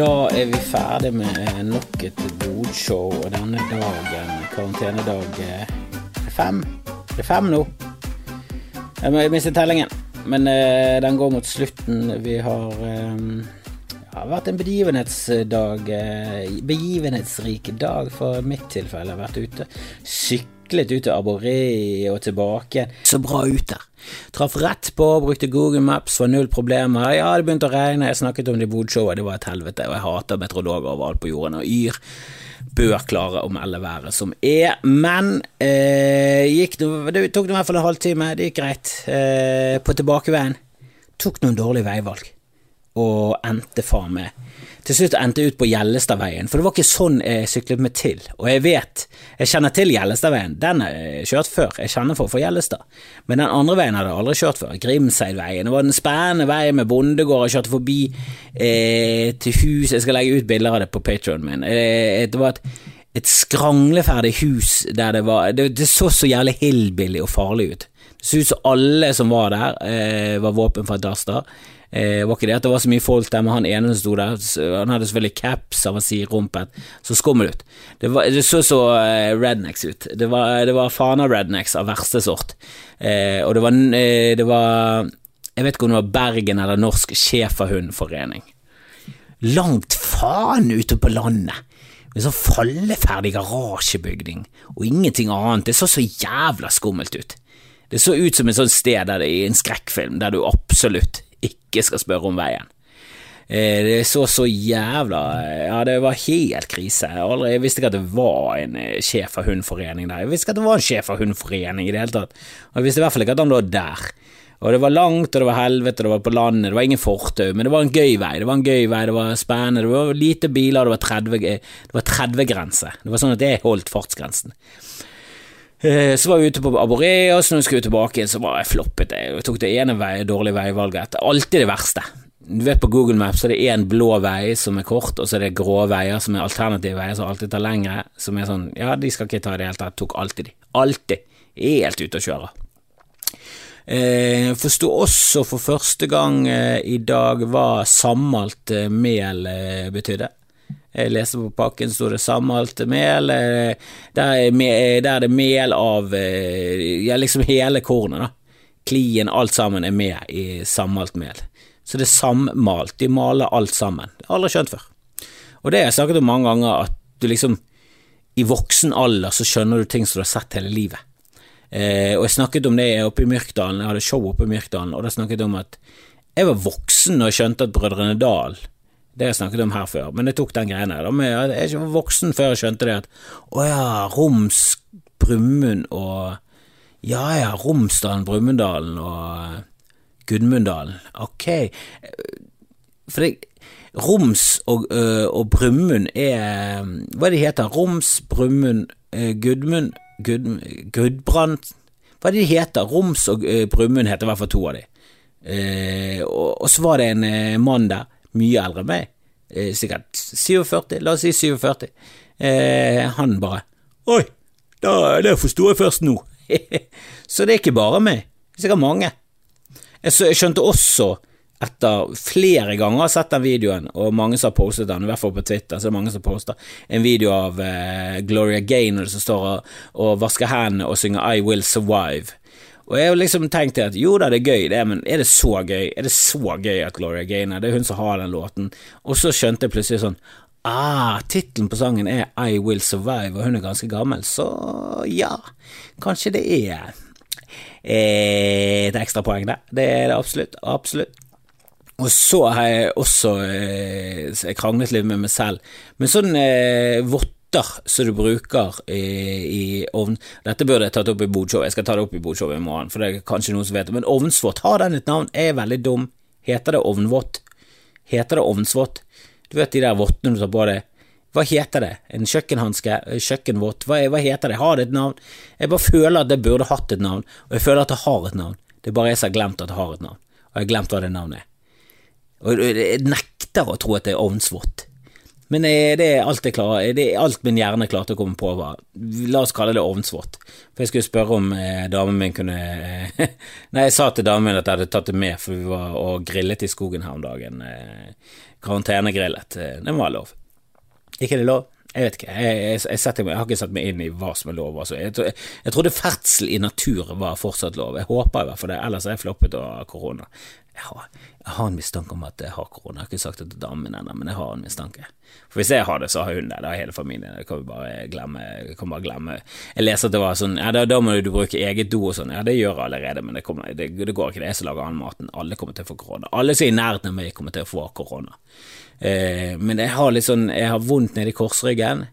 Da er vi ferdig med nok et bodshow, denne dagen, karantenedag fem. Det er fem nå. Jeg mistet tellingen, men eh, den går mot slutten. Vi har eh, ja, vært en begivenhetsdag, eh, begivenhetsrik dag for mitt tilfelle. Jeg har vært ute, syklet ut til Aboré og tilbake. Så bra ut der. Traff rett på, brukte Google Maps, var null problemer. Ja, det begynte å regne, jeg snakket om det i Woodshowet, det var et helvete, og jeg hater meteorologer overalt på jorden, og Yr bør klare å melde været som er, men eh, gikk det tok i hvert fall en halvtime, det gikk greit. Eh, på tilbakeveien tok noen dårlige veivalg, og endte faen meg til slutt endte jeg ut på Gjellestadveien, for det var ikke sånn jeg syklet meg til. Og jeg vet, jeg kjenner til Gjellestadveien, den har jeg kjørt før, jeg kjenner for for Gjellestad. Men den andre veien hadde jeg aldri kjørt før, Grimseidveien. Det var en spennende vei med bondegård, jeg kjørte forbi eh, til hus, jeg skal legge ut bilder av det på patrionen min. Eh, det var et, et skrangleferddig hus der det var Det, det så så jævlig hillbilly og farlig ut. Det så ut som alle som var der, eh, var våpenfantaster. Eh, var ikke det at det var så mye folk der, men han ene som sto der, han hadde selvfølgelig caps, av å si rumpet, så skummel ut. Det, var, det så så uh, rednecks ut. Det var, det var fana-rednecks av verste sort. Eh, og det var, eh, det var Jeg vet ikke om det var Bergen eller Norsk Schæferhundforening. Langt faen ute på landet. Med sånn falleferdig garasjebygning og ingenting annet. Det så så jævla skummelt ut. Det så ut som et sånt sted der det, i en skrekkfilm der du absolutt ikke skal spørre om veien. Eh, det så så jævla Ja, det var helt krise. Jeg, visste ikke at det var en eh, schæferhundforening der. Jeg visste ikke at det var en schæferhundforening i det hele tatt. Og jeg visste i hvert fall ikke at han lå der. Og det var langt, og det var helvete, det var på landet, det var ingen fortau, men det var en gøy vei. Det var en gøy vei, det var spennende, det var lite biler, det var 30, det 30-grense. Det var sånn at jeg holdt fartsgrensen. Eh, så var vi ute på Aboreas, når vi skulle tilbake, så var jeg floppet. Jeg tok det ene vei, dårlige veivalget. Alltid det verste. Du vet På Google Maps er det én blå vei som er kort, og så er det grå veier som er alternative veier som alltid tar lengre. Som er sånn Ja, de skal ikke ta i det hele tatt. Tok alltid de. Alltid. Helt ute å kjøre. Eh, Forsto også for første gang eh, i dag hva sammalt eh, mel eh, betydde. Jeg leste på pakken, står det sammalt mel. Eh, der er, der er det mel av eh, Ja, liksom hele kornet, da. Klien, alt sammen er med i sammalt mel. Så det er sammalt. De maler alt sammen. Det har aldri skjønt før. Og det har jeg snakket om mange ganger, at du liksom I voksen alder så skjønner du ting som du har sett hele livet. Eh, og jeg snakket om det oppe i Myrkdalen, jeg hadde show oppe i Myrkdalen, og da snakket jeg om at jeg var voksen og jeg skjønte at Brødrene Dal det har jeg snakket om her før, men jeg tok den greia der. Jeg er ikke voksen før jeg skjønte det at å ja, Roms, Brumund og ja ja, Romsdalen, Brumunddalen og Gudmunddalen. Ok, for det Roms og, øh, og Brumund er Hva de heter Roms, Brumund, Gudmund Gud, Gudbrand Hva er det de heter? Roms og øh, Brumundd heter i hvert fall to av de. Eh, og, og, så var det en eh, mann der, mye eldre enn meg, eh, sikkert 47, la oss si 47. han bare Oi, da, det forsto jeg først nå. så det er ikke bare meg, det er sikkert mange. Jeg skjønte også etter flere ganger har sett den videoen, og mange som har postet den, i hvert fall på Twitter, så er det mange som poster en video av eh, Gloria Gaynor som står og, og vasker hendene og synger I Will Survive. Og jeg liksom tenkte at jo da, det er gøy, det, men er det så gøy? Er det så gøy at Gloria Gaynor, det er hun som har den låten? Og så skjønte jeg plutselig sånn Ah, tittelen på sangen er I Will Survive, og hun er ganske gammel, så ja, kanskje det er et ekstrapoeng der. Det er det absolutt. Absolutt. Og så har jeg også eh, kranglet litt med meg selv. Men sånn eh, votter som du bruker i, i ovn Dette burde jeg tatt opp i bodshow, jeg skal ta det opp i bodshow i morgen, for det er kanskje noen som vet det. Men ovnsvott, har den et navn? Er veldig dum. Heter det ovnvott? Heter det ovnsvott? Du vet de der vottene du tar på deg? Hva heter det? En kjøkkenhanske? Kjøkkenvott? Hva, hva, heter det? Har det et navn? Jeg bare føler at det burde hatt et navn, og jeg føler at det har et navn. Det er bare jeg som har glemt at det har et navn, og jeg har glemt hva det navnet er. Og jeg nekter å tro at det er ovnsvott. Men eh, det alt, jeg klarer, det er alt min hjerne klarte å komme på, var La oss kalle det ovnsvott. For jeg skulle spørre om eh, damen min kunne eh, Nei, jeg sa til damen min at jeg hadde tatt det med, for vi var og grillet i skogen her om dagen. Eh, Karantenegrillet. Eh, det være lov. Ikke det lov? Jeg vet ikke, jeg, jeg, jeg, meg, jeg, har ikke satt meg inn i hva som er lov. Altså. Jeg, trodde ferdsel i natur var fortsatt lov. Jeg håper i hvert fall det, ellers er jeg floppet av korona. Jeg har, jeg har, en mistanke om at jeg har korona. Jeg har ikke sagt det til damen ennå, men jeg har en mistanke. For hvis jeg har det, så har hun det. Det har hele familien. Det kan vi bare glemme. Jeg kan bare glemme. Jeg leser at det var sånn Ja, da, da må du bruke eget do og sånn. Ja, det gjør jeg allerede, men det, kommer, det, det går ikke. Det er jeg som lager all maten. Alle kommer til å få korona. Alle som er i nærheten av meg, kommer til å få korona. Eh, men jeg har litt sånn Jeg har vondt nede i korsryggen.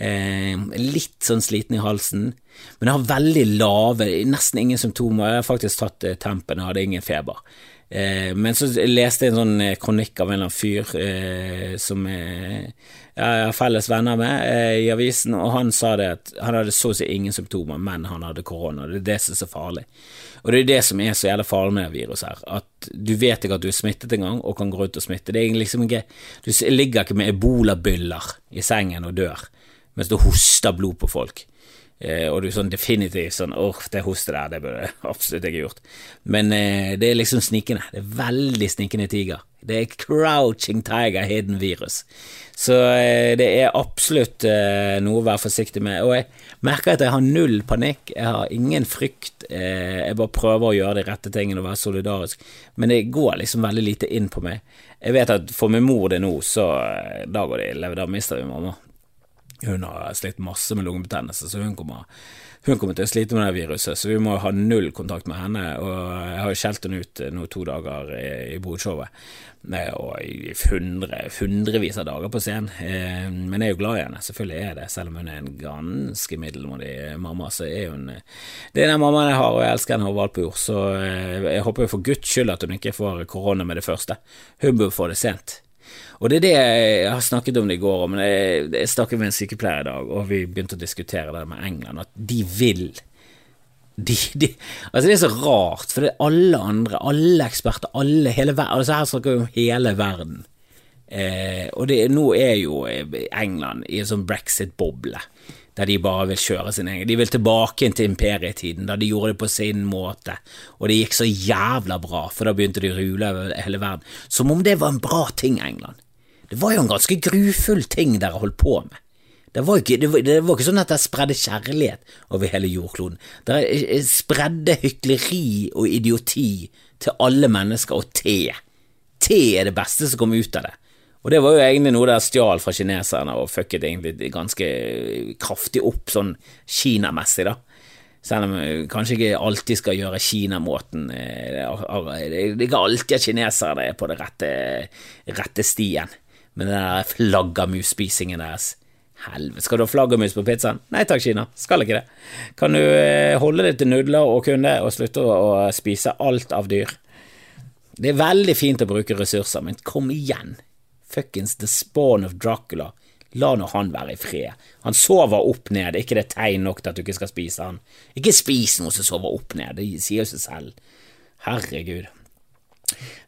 Eh, litt sånn sliten i halsen, men jeg har veldig lave, nesten ingen symptomer. Jeg har faktisk tatt eh, tempen, jeg hadde ingen feber. Eh, men så leste jeg en sånn eh, kronikk av en eller annen fyr eh, som jeg har felles venner med eh, i avisen, og han sa det at han hadde så å si ingen symptomer, men han hadde korona. Det er det som er så farlig. Og det er det som er så jævlig farlig med virus her, at du vet ikke at du er smittet engang, og kan gå ut og smitte. Det er liksom ikke Du ligger ikke med ebolabyller i sengen og dør mens du hoster blod på folk. Eh, og du sånn definitivt sånn åh, det hostet der, det burde absolutt ikke gjort. Men eh, det er liksom snikende. Det er veldig snikende tiger. Det er crouching tiger hidden virus. Så eh, det er absolutt eh, noe å være forsiktig med. Og jeg merker at jeg har null panikk, jeg har ingen frykt. Eh, jeg bare prøver å gjøre de rette tingene og være solidarisk. Men det går liksom veldig lite inn på meg. Jeg vet at for min mor det nå, så eh, da går det ille. Da mister vi mamma. Hun har slitt masse med lungebetennelse, så hun kommer, hun kommer, til å slite med det viruset. Så vi må ha null kontakt med henne. Og jeg har jo skjelt henne ut nå to dager i, i Bodshowet, og i hundre, hundrevis av dager på scenen. Eh, men jeg er jo glad i henne, selvfølgelig er jeg det. Selv om hun er en ganske middelmådig mamma, så er hun Det er den mammaen jeg har, og jeg elsker henne overalt på jord. Så eh, jeg håper jo for guds skyld at hun ikke får korona med det første. Hun bør få det sent. Og det er det jeg har snakket om det i går, men jeg, jeg snakket med en sykepleier i dag, og vi begynte å diskutere det med England, at de vil de, de, altså Det er så rart, for det er alle andre, alle eksperter, alle, hele verden altså Her snakker vi om hele verden. Eh, og det, nå er jo England i en sånn brexit-boble der de bare vil kjøre sin egen. De vil tilbake til imperietiden, da de gjorde det på sin måte, og det gikk så jævla bra, for da begynte de å rule over hele verden. Som om det var en bra ting, England. Det var jo en ganske grufull ting dere holdt på med. Det var, ikke, det, var, det var ikke, sånn at dere spredde kjærlighet over hele jordkloden. Dere eh, spredde hykleri og idioti til alle mennesker, og te. Te er det beste som kom ut av det. Og det var jo egentlig noe der stjal fra kineserne og fucket egentlig ganske kraftig opp sånn kinamessig, da. Selv om vi kanskje ikke alltid skal gjøre kinamåten eh, Det er ikke alltid kinesere er på det rette, rette stien Men den der flaggermusspisingen deres. Helvete, skal du ha flaggermus på pizzaen? Nei takk, Kina, skal ikke det. Kan du eh, holde deg til nudler og kunne, og slutte å spise alt av dyr? Det er veldig fint å bruke ressurser, men kom igjen fuckings The Spawn of Dracula. La nå han være i fred. Han sover opp ned, ikke det tegn nok til at du ikke skal spise han. Ikke spis noe som sover opp ned, det sier jo seg selv. Herregud.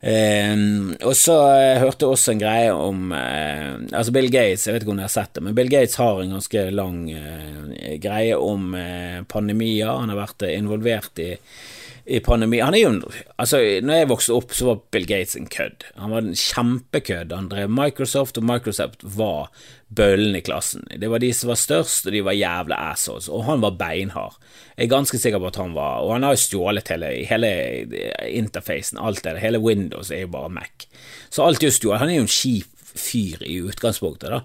Um, og så uh, hørte jeg også en greie om uh, Altså Bill Gates, jeg vet ikke om dere har sett det, men Bill Gates har en ganske lang uh, greie om pandemier. Han har vært involvert i i pandemi Han er jo Altså, når jeg vokste opp, så var Bill Gates en kødd. Han var en kjempekødd. Han drev Microsoft, og Microsoft var bøllen i klassen. Det var de som var størst, og de var jævla assholes, og han var beinhard. Jeg er ganske sikker på at han var Og han har jo stjålet hele, hele interfacen, alt det Hele Windows er jo bare Mac. Så alt er jo stjålet. Han er jo en kjip fyr i utgangspunktet, da.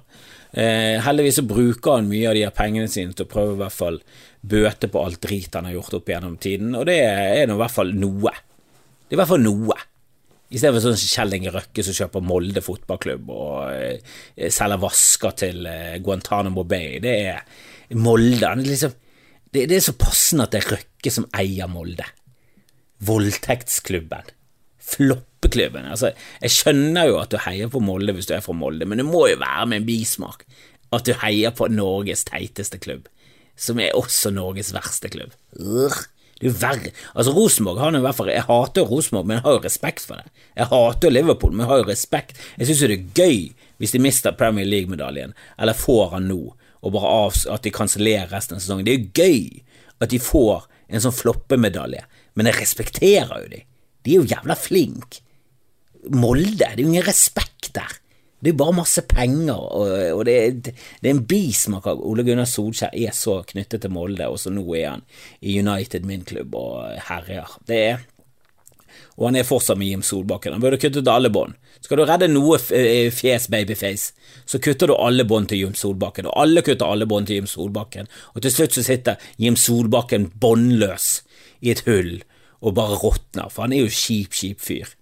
Eh, heldigvis så bruker han mye av de her pengene sine til å prøve i hvert fall bøte på alt drit han har gjort opp gjennom tiden, og det er nå i hvert fall noe. Det er i hvert fall noe. I stedet for sånn Kjell Inge Røkke som kjøper Molde fotballklubb og eh, selger vasker til eh, Guantánamo Bay. Det er Molde. Det er, liksom, det, det er så passende at det er Røkke som eier Molde. Voldtektsklubben. Floppeklubben. Altså, jeg skjønner jo at du heier på Molde hvis du er fra Molde, men det må jo være med en bismak at du heier på Norges teiteste klubb som er også Norges verste klubb. Urgh. Det er jo verre. Altså, Rosenborg har i hvert fall Jeg hater Rosenborg, men jeg har jo respekt for det. Jeg hater Liverpool, men jeg har jo respekt. Jeg syns jo det er gøy hvis de mister Premier League-medaljen, eller får han nå, og bare av, at de kansellerer resten av sesongen. Det er jo gøy at de får en sånn floppemedalje, men jeg respekterer jo de. De er jo jævla flinke. Molde, det er jo ingen respekt der. Det er jo bare masse penger, og, og det, det, er, en bismak av Ole Gunnar Solskjær er så knyttet til Molde, og så nå er han i United, min klubb, og herjer. Det er og han er fortsatt med Jim Solbakken. Han burde kuttet alle bånd. Skal du redde noe eh, fjes, babyface, så kutter du alle bånd til Jim Solbakken, og alle kutter alle bånd til Jim Solbakken, og til slutt så sitter Jim Solbakken båndløs i et hull og bare råtner, for han er jo kjip, kjip fyr.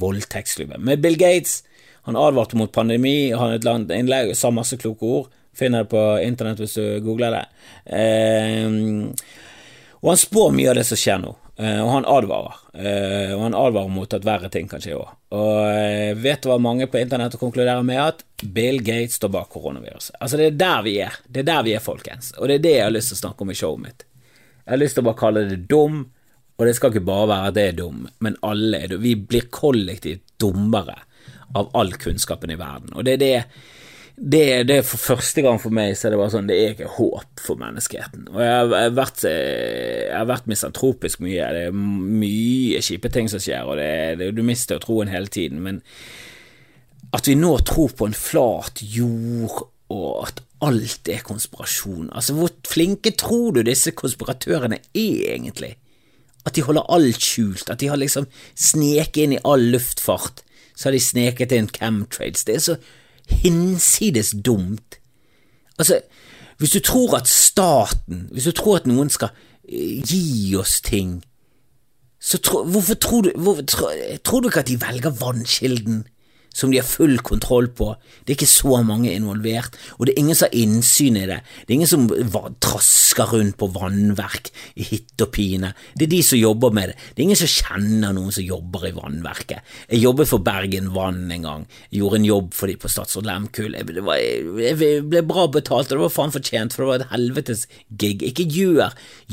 Voldtektsklubben. Men Bill Gates han advarte mot pandemi, han et langt innlegg, sa masse kloke ord. Finner det på internett hvis du googler det. Eh, og han spår mye av det som skjer nå, eh, og han advarer. Eh, og han advarer mot at verre ting kan skje òg. Og eh, vet du hva mange på internett konkluderer med? At Bill Gates står bak koronaviruset. Altså, det er der vi er. Det er der vi er, folkens. Og det er det jeg har lyst til å snakke om i showet mitt. Jeg har lyst til å bare kalle det dum, og det skal ikke bare være at det er dum, men alle er dumme. Vi blir kollektivt dummere av all kunnskapen i verden. Og det er det, det, det for første gang for meg så er det bare sånn Det er ikke håp for menneskeheten. Og jeg har, vært, jeg har vært misantropisk mye. Det er mye kjipe ting som skjer, og det, det, du mister troen hele tiden. Men at vi nå tror på en flat jord, og at alt er konspirasjon Altså, hvor flinke tror du disse konspiratørene er, egentlig? At de holder alt skjult, at de har liksom sneket inn i all luftfart så har de sneket inn camtrades. Det er så hinsides dumt. Altså, hvis du tror at staten, hvis du tror at noen skal eh, gi oss ting, så tro, hvorfor tror du hvorfor, tror, tror du ikke at de velger vannkilden? Som de har full kontroll på. Det er ikke så mange involvert, og det er ingen som har innsyn i det. Det er ingen som trasker rundt på vannverk i hytte og pine. Det er de som jobber med det. Det er ingen som kjenner noen som jobber i vannverket. Jeg jobbet for Bergen Vann en gang. Jeg gjorde en jobb for de på Statsråd Lemkull. Jeg ble bra betalt, og det var faen fortjent, for det var et helvetes gig. Ikke gjør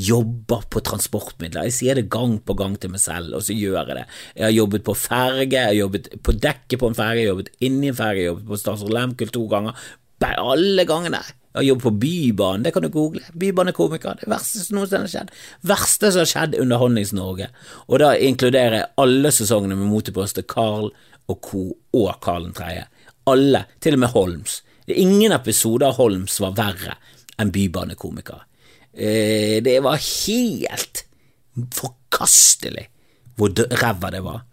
jobber på transportmidler. Jeg sier det gang på gang til meg selv, og så gjør jeg det. Jeg har jobbet på ferge, jeg har jobbet på dekket på en ferge fergejobbet, inni en jobbet, på Statsråd Lehmkuhl to ganger. Alle gangene. Jeg har jobbet på Bybanen, det kan du google. Bybanekomiker, det verste som noensinne har skjedd. Verste som har skjedd under Underholdnings-Norge. Og da inkluderer jeg alle sesongene med motepostet Carl og co. og Carl 3. Alle, til og med Holms. Ingen episoder av Holms var verre enn Bybanekomiker. Eh, det var helt forkastelig hvor ræva det var.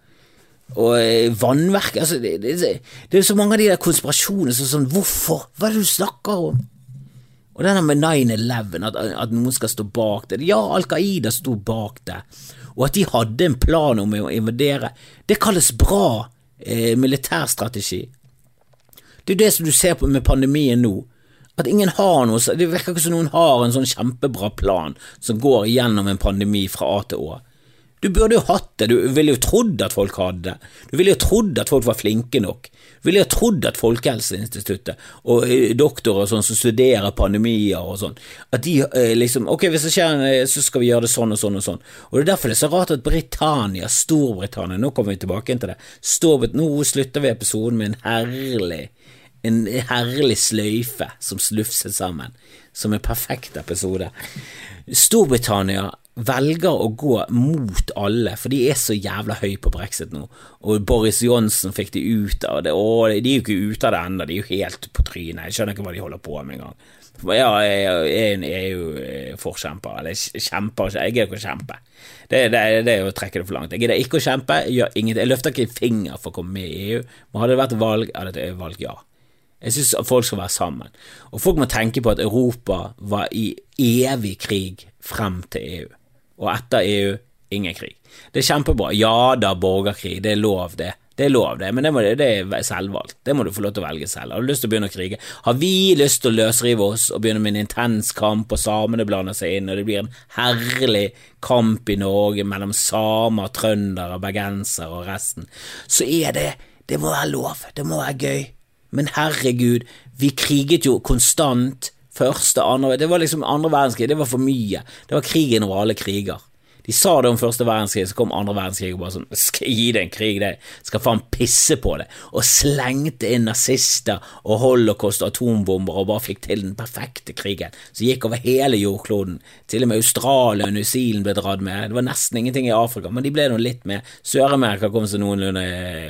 Og eh, vannverk altså, det, det, det, er så mange av de der konspirasjonene som sånn Hvorfor? Hva er det du snakker om? Og denne med 9-11, at, at, noen skal stå bak det. Ja, Al Qaida sto bak det, og at de hadde en plan om å invadere, det kalles bra eh, militærstrategi. Det er det som du ser på med pandemien nå. At ingen har noe Det virker ikke som noen har en sånn kjempebra plan som går gjennom en pandemi fra A til Å. Du burde jo hatt det, du ville jo trodd at folk hadde det. Du ville jo trodd at folk var flinke nok. Du ville jo trodd at Folkehelseinstituttet og eh, doktorer sånn som studerer pandemier og sånn, at de eh, liksom Ok, hvis det skjer, eh, så skal vi gjøre det sånn og sånn og sånn. Og det er derfor det er så rart at Britannia, Storbritannia, nå kommer vi tilbake til det, Storbrit nå slutter vi episoden med en herlig en herlig sløyfe som slufser sammen, som en perfekt episode. Storbritannia velger å gå mot alle, for de er så jævla høy på brexit nå. Og Boris Johnson fikk de ut av det, og de er jo ikke ute av det ennå, de er jo helt på trynet. Jeg skjønner ikke hva de holder på med engang. Ja, jeg, er jo eh, forkjemper, eller kjemper jeg gidder ikke å kjempe. Det, det, det, er å trekke det for langt. Jeg gidder ikke å kjempe, jeg, jeg løfter ikke en finger for å komme med i EU, men hadde det vært valg, hadde det vært valg ja. Jeg synes folk skal være sammen. Og folk må tenke på at Europa var i evig krig frem til EU og etter EU ingen krig. Det er kjempebra. Ja da, borgerkrig, det er lov, det. Det er lov, det, men det, må, det er selvvalgt. Det må du få lov til å velge selv. Har du lyst til å begynne å krige? Har vi lyst til å løsrive oss og begynne med en intens kamp, og samene blander seg inn, og det blir en herlig kamp i Norge mellom samer, trøndere, bergensere og resten, så er det Det må være lov. Det må være gøy. Men herregud, vi kriget jo konstant Første, andre Det var liksom andre verdenskrig, det var for mye. Det var krigen over alle kriger. De sa det om første verdenskrig, så kom andre verdenskrig og bare sånn Skal gi det en krig, det. Skal faen pisse på det. Og slengte inn nazister og holocaust og atombomber og bare fikk til den perfekte krigen. Så gikk over hele jordkloden. Til og med Australia og New Zealand ble dratt med. Det var nesten ingenting i Afrika, men de ble nå litt med. Sør-Amerika kom seg noenlunde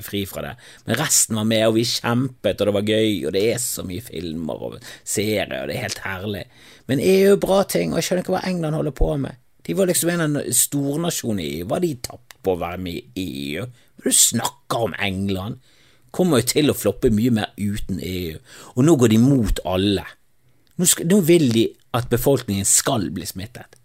fri fra det. Men resten var med, og vi kjempet, og det var gøy, og det er så mye filmer og serier, og det er helt herlig. Men EU er bra ting, og jeg skjønner ikke hva England holder på med. De var liksom en av stornasjonene i EU. Hva de tapt på å være med i EU? Hva du snakker om England? Kommer jo til å floppe mye mer uten EU, og nå går de mot alle. Nå, skal, nå vil de at befolkningen skal bli smittet.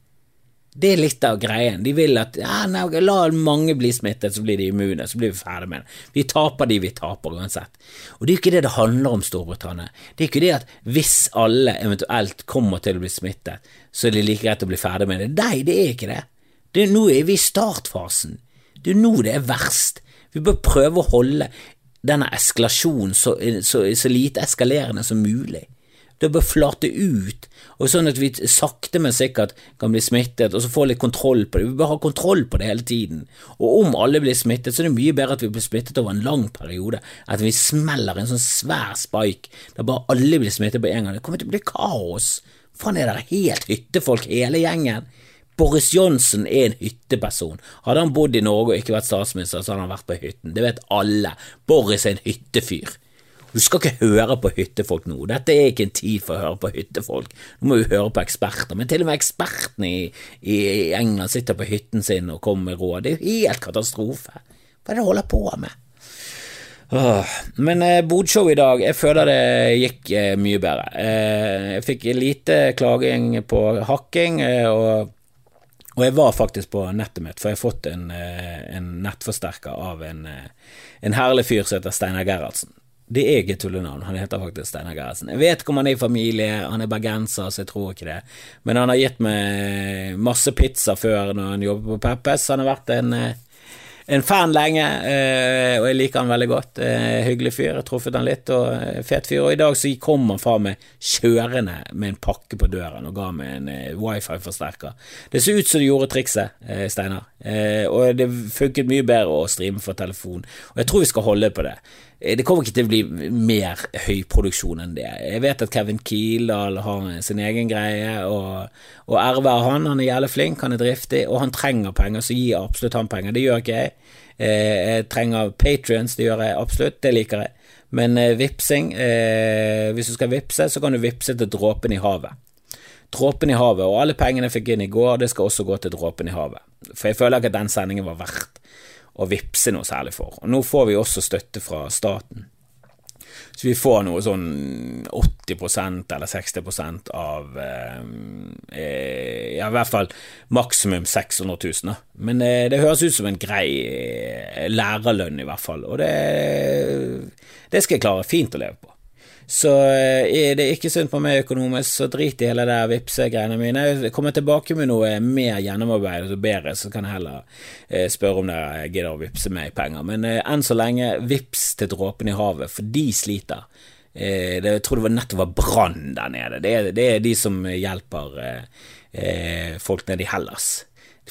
Det er litt av greien. De vil at ja, nei, la mange bli smittet, så blir de immune, så blir vi ferdig med det. Vi taper de vi taper uansett. Og det er jo ikke det det handler om, Storbritannia. Det er ikke det at hvis alle eventuelt kommer til å bli smittet, så er det like greit å bli ferdig med det. Nei, det er ikke det. det er nå er vi i startfasen. Det er nå det er verst. Vi bør prøve å holde denne eskalasjonen så, så, så lite eskalerende som mulig. Det bør flate ut, og sånn at vi sakte, men sikkert kan bli smittet, og så få litt kontroll på det. Vi bør ha kontroll på det hele tiden. Og om alle blir smittet, så er det mye bedre at vi blir smittet over en lang periode, at vi smeller en sånn svær spike der bare alle blir smittet på en gang. Det kommer til å bli kaos. Faen, er dere helt hyttefolk, hele gjengen? Boris Johnson er en hytteperson. Hadde han bodd i Norge og ikke vært statsminister, så hadde han vært på hytten. Det vet alle. Boris er en hyttefyr. Du skal ikke høre på hyttefolk nå, dette er ikke en tid for å høre på hyttefolk, nå må vi høre på eksperter, men til og med ekspertene i, i England sitter på hytten sin og kommer med råd, det er jo helt katastrofe, hva er det du holder på med? Åh, men eh, bodshow i dag, jeg føler det gikk eh, mye bedre. Eh, jeg fikk lite klaging på hakking, eh, og, og, jeg var faktisk på nettet mitt, for jeg har fått en, eh, en nettforsterker av en, eh, en herlig fyr som heter Steinar Gerhardsen. Det er ikke tullenavn, han heter faktisk Steinar Gerhardsen. Jeg vet ikke om han er i familie, han er bergenser, så jeg tror ikke det. Men han har gitt meg masse pizza før når han jobber på Peppes. Han har vært en, eh, en fan lenge, eh, og jeg liker han veldig godt. Eh, hyggelig fyr, jeg truffet han litt, og fet fyr. Og i dag så kom han fra meg kjørende med en pakke på døren og ga meg en wifi-forsterker. Det så ut som det gjorde trikset, Steinar, og det funket mye bedre å streame for telefon, og jeg tror vi skal holde på det. Eh, det kommer ikke til å bli mer høyproduksjon enn det. Jeg vet at Kevin Kildahl har sin egen greie, og, og RV han, han er jævlig flink, han er driftig, og han trenger penger, så gi absolutt han penger. Det gjør ikke jeg. Eh, jeg trenger patrions, det gjør jeg absolutt, det liker jeg. Men eh, vipsing, hvis du skal vipse, så kan du vipse til dråpen i havet. Dråpen i havet, og alle pengene jeg fikk inn i går, det skal også gå til dråpen i havet. For jeg føler ikke at den sendingen var verdt å vippse noe særlig for. Og Nå får vi også støtte fra staten. Så vi får noe sånn 80% eller 60% av eh, eh, Ja, i hvert fall maksimum 600 000. Da. Men eh, det høres ut som en grei eh, lærerlønn, i hvert fall. Og det, det skal jeg klare fint å leve på. Så eh, er det ikke synd på meg økonomisk, så drit i hele det vipsegreiene mine. Jeg kommer tilbake med noe mer gjennomarbeidet og bedre, så kan jeg heller eh, spørre om dere gidder å vippse meg penger. Men eh, enn så lenge, vips til dråpen i havet, for de sliter. Jeg tror det var nettopp var brann der nede. Det er, det er, de som hjelper folk nede i Hellas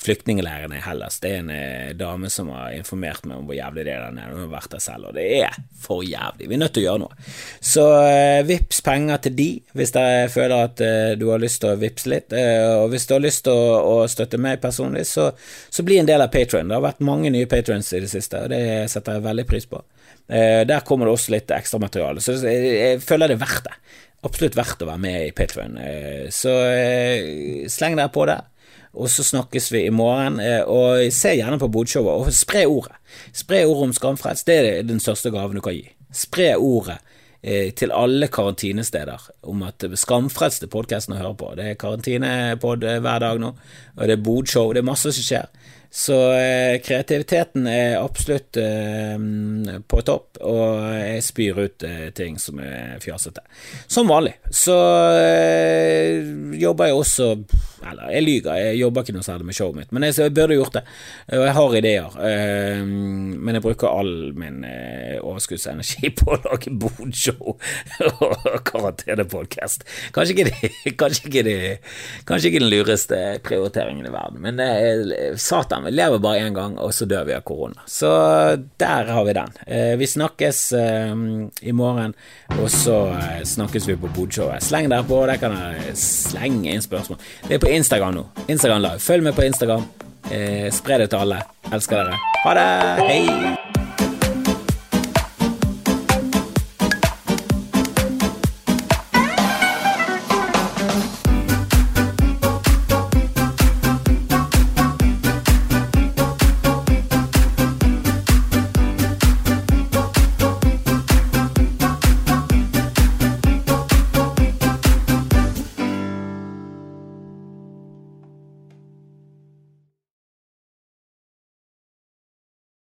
flyktningleirene i Hellas. Det er en eh, dame som har informert meg om hvor jævlig det er der nede. Hun har vært der selv, og det er for jævlig. Vi er nødt til å gjøre noe. Så eh, vips penger til de hvis dere føler at eh, du har lyst til å vippse litt. Eh, og hvis du har lyst til å, støtte meg personlig, så, så bli en del av Patron. Det har vært mange nye patrons i det siste, og det setter jeg veldig pris på. Der kommer det også litt ekstramateriale, så jeg, føler det er verdt det absolutt verdt å være med i Patron. Så sleng dere på der og så snakkes vi i morgen. Eh, og se gjerne på Bodshowet, og spre ordet. Spre ordet om Skamfrelst. Det er den største gaven du kan gi. Spre ordet eh, til alle karantinesteder om at Skamfrelst er podkasten å høre på. Det er karantinepod eh, hver dag nå, og det er bodshow. Det er masse som skjer. Så eh, kreativiteten er absolutt eh, på topp, og jeg spyr ut eh, ting som er fjasete. Som vanlig. Så jobber jeg også Eller, jeg lyver, jeg jobber ikke noe særlig med showet mitt, men jeg, jeg burde gjort det. Og jeg har ideer. Men jeg bruker all min overskuddsenergi på å lage bodshow og karantenepodkast. Kanskje, kanskje, ikke kanskje ikke den lureste prioriteringen i verden, men det vi lever bare én gang, og så dør vi av korona. Så der har vi den. Uh, vi snakkes i morgen, og så snakkes vi på bodshowet. Sleng dere på, der kan jeg slenge inn spørsmål. Det er på Instagram nå. Instagram Live. Følg med på Instagram. Eh, spre det til alle. Elsker dere. Ha det. Hei.